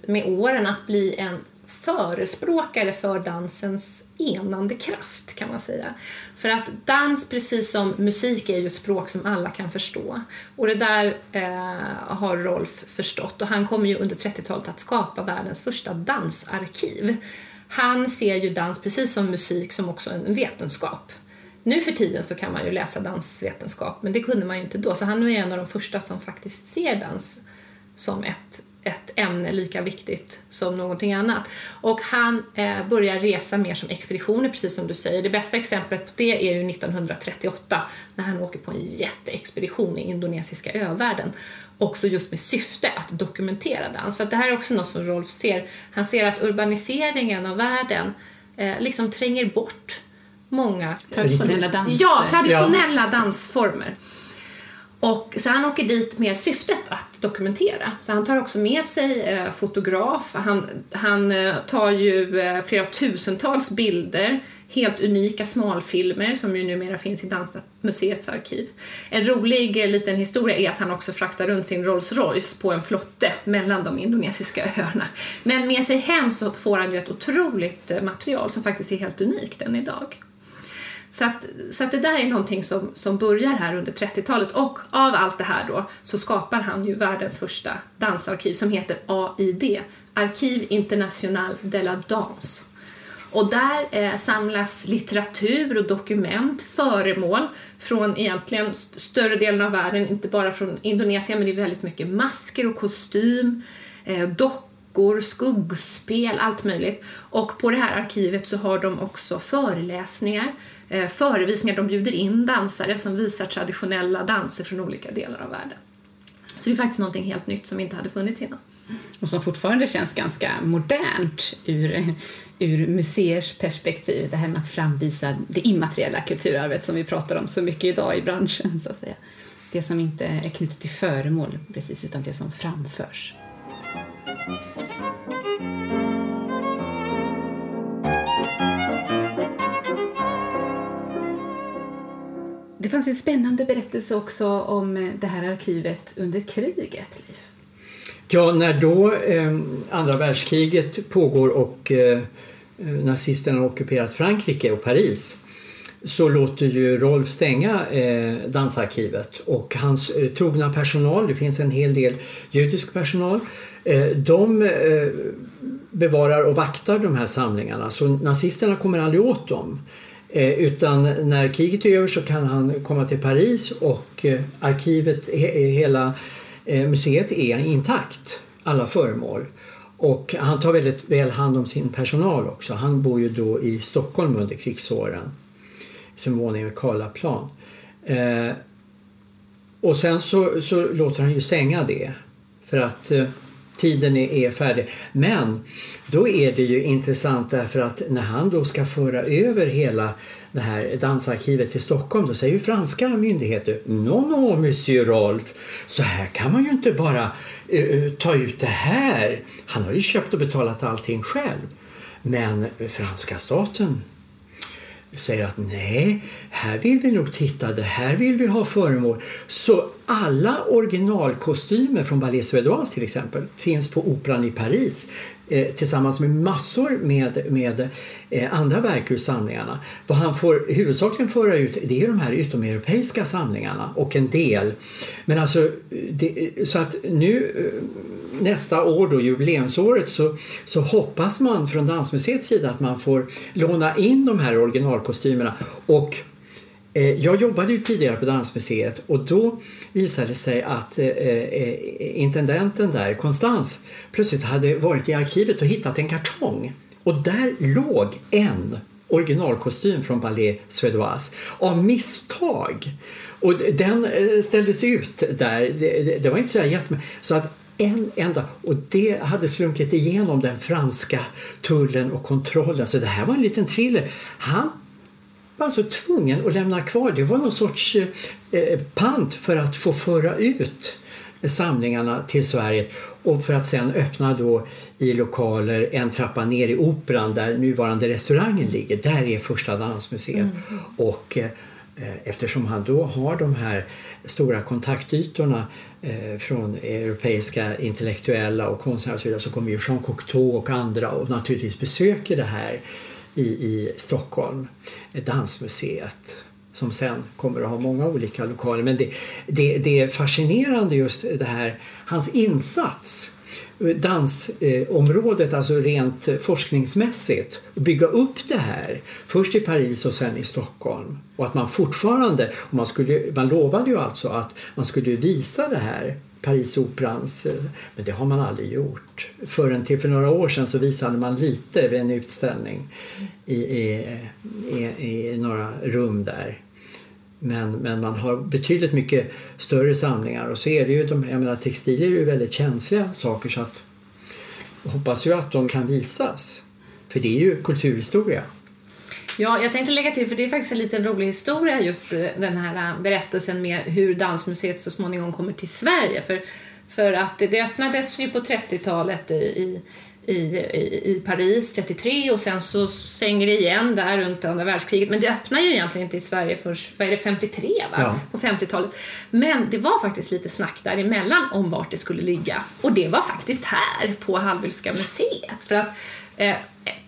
med åren att bli en förespråkare för dansens enande kraft kan man säga. För att dans, precis som musik, är ju ett språk som alla kan förstå. Och det där eh, har Rolf förstått och han kommer ju under 30-talet att skapa världens första dansarkiv. Han ser ju dans precis som musik som också en vetenskap. Nu för tiden så kan man ju läsa dansvetenskap, men det kunde man ju inte då. Så han är en av de första som faktiskt ser dans som ett ett ämne lika viktigt som någonting annat. Och han eh, börjar resa mer som expeditioner, precis som du säger. Det bästa exemplet på det är ju 1938 när han åker på en jätteexpedition i indonesiska övärlden. Också just med syfte att dokumentera dans. För det här är också något som Rolf ser. Han ser att urbaniseringen av världen eh, liksom tränger bort många traditionella danser. Ja, traditionella ja. dansformer. Och, så han åker dit med syftet att dokumentera. Så han tar också med sig eh, fotograf. Han, han eh, tar ju eh, flera tusentals bilder, helt unika smalfilmer som ju numera finns i Dansmuseets arkiv. En rolig eh, liten historia är att han också fraktar runt sin Rolls Royce på en flotte mellan de indonesiska öarna. Men med sig hem så får han ju ett otroligt eh, material som faktiskt är helt unikt än idag. Så, att, så att det där är någonting som, som börjar här under 30-talet och av allt det här då så skapar han ju världens första dansarkiv som heter AID, Arkiv International de la Danse. Och där eh, samlas litteratur och dokument, föremål från egentligen större delen av världen, inte bara från Indonesien, men det är väldigt mycket masker och kostym, eh, dockor, skuggspel, allt möjligt. Och på det här arkivet så har de också föreläsningar eh, förevisningar. De bjuder in dansare som visar traditionella danser från olika delar av världen. Så det är faktiskt någonting helt nytt som inte hade funnits innan. Och som fortfarande känns ganska modernt ur, ur museers perspektiv. Det här med att framvisa det immateriella kulturarvet som vi pratar om så mycket idag i branschen. så att säga. Det som inte är knutet till föremål precis, utan det som framförs. Fanns en spännande berättelse också om eh, det här arkivet under kriget, Liv. Ja, när då eh, andra världskriget pågår och eh, eh, nazisterna har ockuperat Frankrike och Paris så låter ju Rolf stänga eh, dansarkivet och hans eh, trogna personal, det finns en hel del judisk personal, eh, de eh, bevarar och vaktar de här samlingarna så nazisterna kommer aldrig åt dem. Eh, utan när kriget är över så kan han komma till Paris och eh, arkivet, eh, hela eh, museet är intakt, alla föremål. Och han tar väldigt väl hand om sin personal också. Han bor ju då i Stockholm under krigsåren. sin våning vid Karlaplan. Eh, och sen så, så, låter han ju stänga det. För att eh, tiden är, är färdig. Men då är det ju intressant därför att när han då ska föra över hela det här dansarkivet till Stockholm då säger ju franska myndigheter No, no, monsieur Rolf, så här kan man ju inte bara uh, ta ut det här. Han har ju köpt och betalat allting själv. Men franska staten säger att nej, här vill vi nog titta, det här vill vi ha föremål. Så alla originalkostymer från Ballet Suédoise till exempel finns på Operan i Paris Eh, tillsammans med massor med, med eh, andra verk ur samlingarna. Vad han får huvudsakligen föra ut det är de här utomeuropeiska samlingarna och en del. Men alltså, det, så att nu eh, nästa år då, jubileumsåret, så, så hoppas man från Dansmuseets sida att man får låna in de här originalkostymerna. Och Eh, jag jobbade ju tidigare på Dansmuseet och då visade det sig att eh, eh, intendenten där, Konstans, plötsligt hade varit i arkivet och hittat en kartong. Och där låg en originalkostym från Ballet Suédoise av misstag. Och den ställdes ut där. Det, det var inte så jättemycket. Så att en enda och det hade slunkit igenom den franska tullen och kontrollen. Så det här var en liten thriller. Han var alltså tvungen att lämna kvar. Det var någon sorts eh, pant för att få föra ut samlingarna till Sverige och för att sen öppna då i lokaler en trappa ner i Operan där nuvarande restaurangen ligger. Där är första dansmuseet. Mm. Och eh, eftersom han då har de här stora kontaktytorna eh, från europeiska intellektuella och konstnärer och så vidare så kommer ju Jean Cocteau och andra och naturligtvis besöker det här i, i Stockholm, Dansmuseet som sen kommer att ha många olika lokaler. Men det, det, det är fascinerande just det här, hans insats dansområdet, alltså rent forskningsmässigt, bygga upp det här. Först i Paris och sen i Stockholm. Och att man fortfarande, och man, skulle, man lovade ju alltså att man skulle visa det här Parisoperans, eh, men det har man aldrig gjort. Förrän till för några år sedan så visade man lite vid en utställning i, i, i, i några rum där. Men, men man har betydligt mycket större samlingar och så är det ju, de, jag menar textilier är ju väldigt känsliga saker så att jag hoppas ju att de kan visas. För det är ju kulturhistoria. Ja, jag tänkte lägga till, för det är faktiskt en liten rolig historia just den här berättelsen med hur Dansmuseet så småningom kommer till Sverige. För, för att det öppnades ju på 30-talet i, i, i, i Paris 33 och sen så stänger det igen där runt andra världskriget. Men det öppnar ju egentligen inte i Sverige först, vad är det, 53 va? Ja. På 50-talet. Men det var faktiskt lite snack däremellan om vart det skulle ligga. Och det var faktiskt här på Hallwylska museet. För att eh,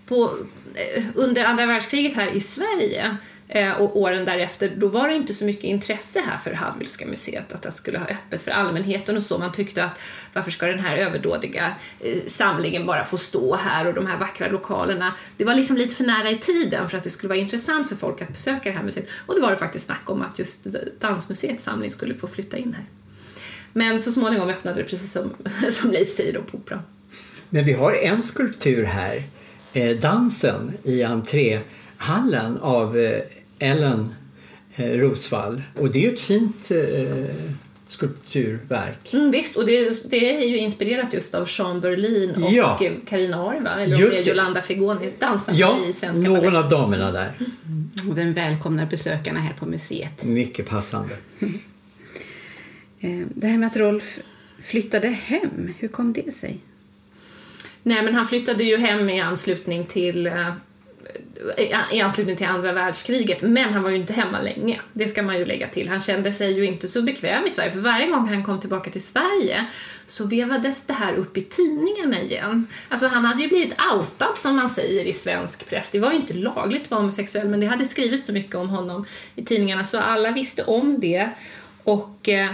på, eh, Eh, under andra världskriget här i Sverige eh, och åren därefter, då var det inte så mycket intresse här för Hallwylska museet att det skulle ha öppet för allmänheten och så. Man tyckte att varför ska den här överdådiga eh, samlingen bara få stå här och de här vackra lokalerna. Det var liksom lite för nära i tiden för att det skulle vara intressant för folk att besöka det här museet. Och då var det faktiskt snack om att just Dansmuseets samling skulle få flytta in här. Men så småningom öppnade det precis som, som Leif säger då på Operan. Men vi har en skulptur här, dansen i entréhallen av eh, Ellen eh, Rosvall och det är ju ett fint eh, skulpturverk. Mm, visst, och det, det, är ju inspirerat just av Jean Berlin och ja. Carina Arva, eller just det är Jolanda Figoni, dansarna ja, i Svenska någon ballet. av damerna där. Mm. Och den välkomnar besökarna här på museet. Mycket passande. Mm. Det här med att Rolf flyttade hem, hur kom det sig? Nej, men han flyttade ju hem i anslutning till eh, i anslutning till andra världskriget, men han var ju inte hemma länge. Det ska man ju lägga till. Han kände sig ju inte så bekväm i Sverige, för varje gång han kom tillbaka till Sverige så vevades det här upp i tidningarna igen. Alltså han hade ju blivit outad som man säger i svensk press. Det var ju inte lagligt att vara homosexuell, men det hade skrivits så mycket om honom i tidningarna så alla visste om det. Och Eh,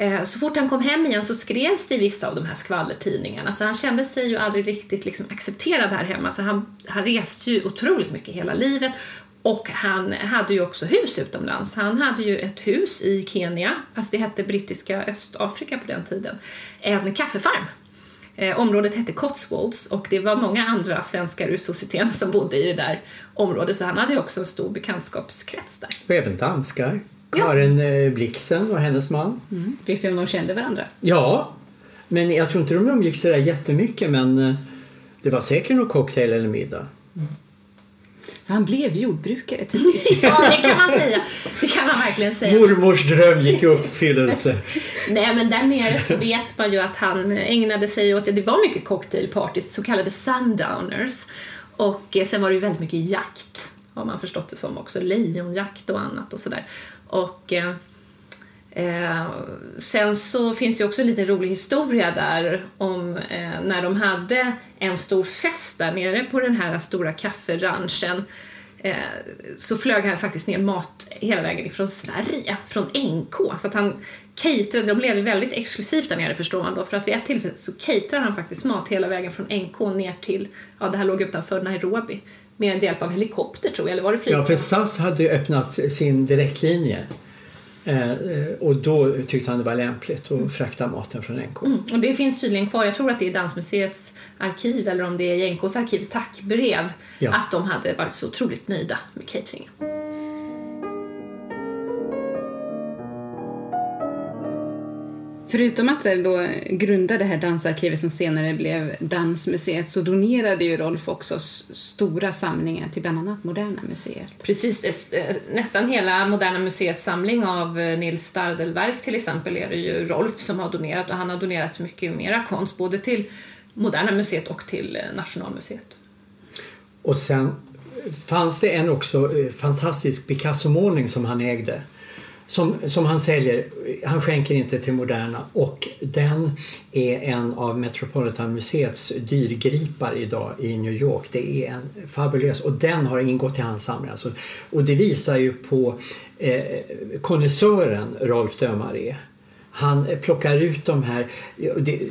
Eh, så fort han kom hem igen så skrevs det i vissa av de här skvallertidningarna så han kände sig ju aldrig riktigt liksom accepterad här hemma. Så han, han reste ju otroligt mycket hela livet och han hade ju också hus utomlands. Han hade ju ett hus i Kenya, fast det hette brittiska Östafrika på den tiden, en kaffefarm. Eh, området hette Cotswolds och det var många andra svenskar ur societeten som bodde i det där området så han hade också en stor bekantskapskrets där. Och även danskar. Karin ja. Eh, Blixen och hennes man. Mm. Visst de kände varandra? Ja, Men jag tror inte de umgicks sådär jättemycket men eh, det var säkert någon cocktail eller middag. Så han blev jordbrukare till sist. Ja, det kan man säga. Det kan man verkligen säga. Mormors dröm gick i uppfyllelse. Nej, men där nere så vet man ju att han ägnade sig åt, det var mycket cocktailpartys, så kallade sundowners. Och eh, sen var det ju väldigt mycket jakt, har man förstått det som också, lejonjakt och annat och sådär. Och eh, eh, sen så finns det också en liten rolig historia där om eh, när de hade en stor fest där nere på den här stora kafferanchen eh, så flög han faktiskt ner mat hela vägen ifrån Sverige, från NK. Så att han caterade, de levde väldigt exklusivt där nere förstår man då, för att vid ett tillfälle så caterade han faktiskt mat hela vägen från NK ner till, ja det här låg utanför Nairobi, med hjälp av helikopter tror jag, eller var det flygplan? Ja, för SAS hade ju öppnat sin direktlinje. Eh, och då tyckte han det var lämpligt att frakta maten från NK. Mm, och det finns tydligen kvar, jag tror att det är Dansmuseets arkiv eller om det är NKs arkiv, tackbrev, Ja. att de hade varit så otroligt nöjda med cateringen. Förutom att då grunda det här dansarkivet som senare blev Dansmuseet så donerade ju Rolf också stora samlingar till bland annat Moderna Museet. Precis, eh, nästan hela Moderna Museets samling av eh, Nils Stardelverk till exempel är det ju Rolf som har donerat och han har donerat mycket mera konst både till Moderna Museet och till eh, Nationalmuseet. Och sen fanns det en också fantastisk Picasso-målning som han ägde. Som, som han säljer, han skänker inte till Moderna och den är en av Metropolitan Museets dyrgripar idag i New York. Det är en fabulös och den har ingått i hans samling. Alltså, och det visar ju på eh, konnässören Rolf Dömare. Han eh, plockar ut de här,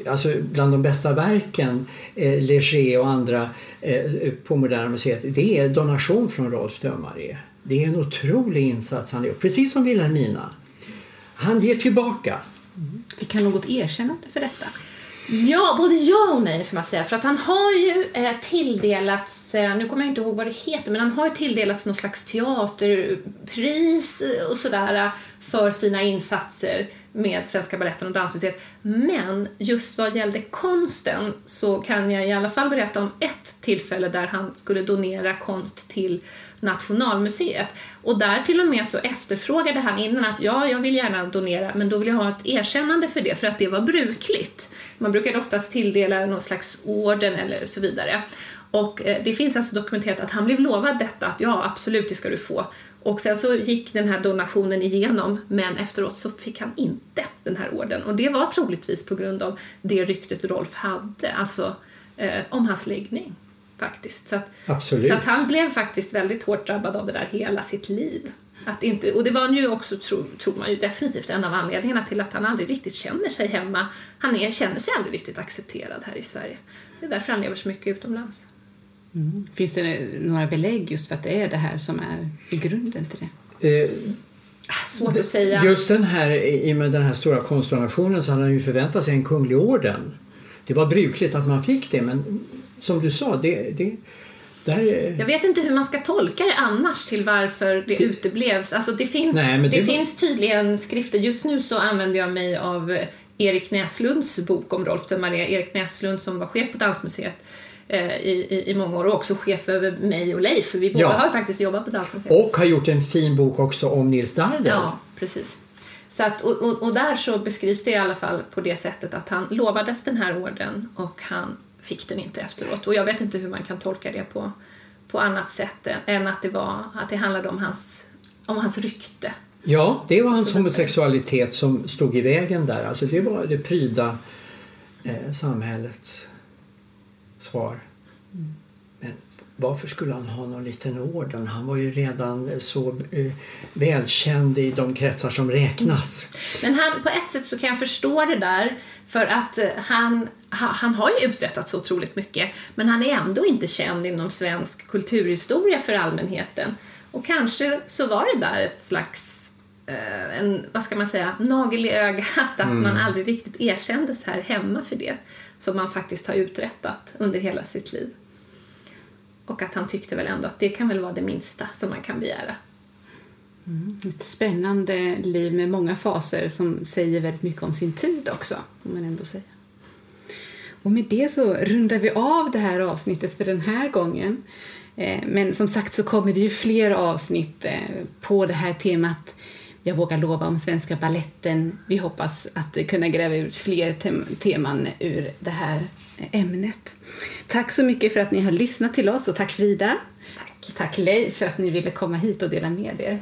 alltså bland de bästa verken, eh, Leger och andra eh, på Moderna Museet, det är donation från Rolf Dömare. Det är en otrolig insats han gjort, precis som Wilhelmina. Han ger tillbaka. Fick han något erkännande för detta? Ja, både ja och nej ska man säga. För att han har ju eh, tilldelats, eh, nu kommer jag inte ihåg vad det heter, men han har ju tilldelats någon slags teaterpris eh, och sådär eh, för sina insatser med Svenska Baletten och Dansmuseet. Men just vad gällde konsten så kan jag i alla fall berätta om ett tillfälle där han skulle donera konst till Nationalmuseet. Och där till och med så efterfrågade han innan att ja, jag vill gärna donera, men då vill jag ha ett erkännande för det, för att det var brukligt. Man brukar oftast tilldela någon slags orden eller så vidare. Och eh, det finns alltså dokumenterat att han blev lovad detta, att ja, absolut, det ska du få. Och sen så gick den här donationen igenom, men efteråt så fick han inte den här orden. Och det var troligtvis på grund av det ryktet Rolf hade, alltså eh, om hans läggning faktiskt. Så att, Absolut. så att han blev faktiskt väldigt hårt drabbad av det där hela sitt liv. Att inte, och det var ju också, tror, tror man ju definitivt, en av anledningarna till att han aldrig riktigt känner sig hemma. Han är, känner sig aldrig riktigt accepterad här i Sverige. Det är därför han lever så mycket utomlands. Finns det några belägg just för att det är det här som är i grunden till det? Eh, Ah, Svårt att säga. Just den här, i och med den här stora konstdonationen så hade han ju förväntat sig en kunglig orden. Det var brukligt att man fick det men som du sa, det, det, där, Jag vet inte hur man ska tolka det annars till varför det, uteblevs. Alltså det finns, Nej, det det var- finns tydligen skrifter. Just nu så använder jag mig av eh, Erik Näslunds bok om Rolf de Maria. Erik Näslund som var chef på Dansmuseet eh, i, i, i många år och också chef över mig och Leif. För vi båda Ja. har faktiskt jobbat på Dansmuseet. och har gjort en fin bok också om Nils Dardel. Ja, precis. Så att, och, och, och där så beskrivs det i alla fall på det sättet att han lovades den här orden och han fick den inte efteråt. Och jag vet inte hur man kan tolka det på, på annat sätt än, att det var att det handlade om hans, om hans rykte. Ja, det var hans homosexualitet som stod i vägen där. Alltså det var det pryda eh, samhällets svar. Varför skulle han ha någon liten orden? Han var ju redan så eh, välkänd i de kretsar som räknas. Men han, på ett sätt så kan jag förstå det där för att eh, han, ha- han har ju uträttat så otroligt mycket men han är ändå inte känd inom svensk kulturhistoria för allmänheten. Och kanske så var det där ett slags eh, en, vad ska man säga, nagel i ögat att man aldrig riktigt erkändes här hemma för det som man faktiskt har uträttat under hela sitt liv. Och att han tyckte väl ändå att det kan väl vara det minsta som man kan begära. Mm, ett spännande liv med många faser som säger väldigt mycket om sin tid också, får man ändå säga. Och med det så rundar vi av det här avsnittet för den här gången. Eh, men som sagt så kommer det ju fler avsnitt eh, på det här temat. Jag vågar lova om Svenska balletten. Vi hoppas att kunna gräva ut fler teman ur det här ämnet. Tack så mycket för att ni har lyssnat till oss och tack Frida. Tack. Tack Leif för att ni ville komma hit och dela med er.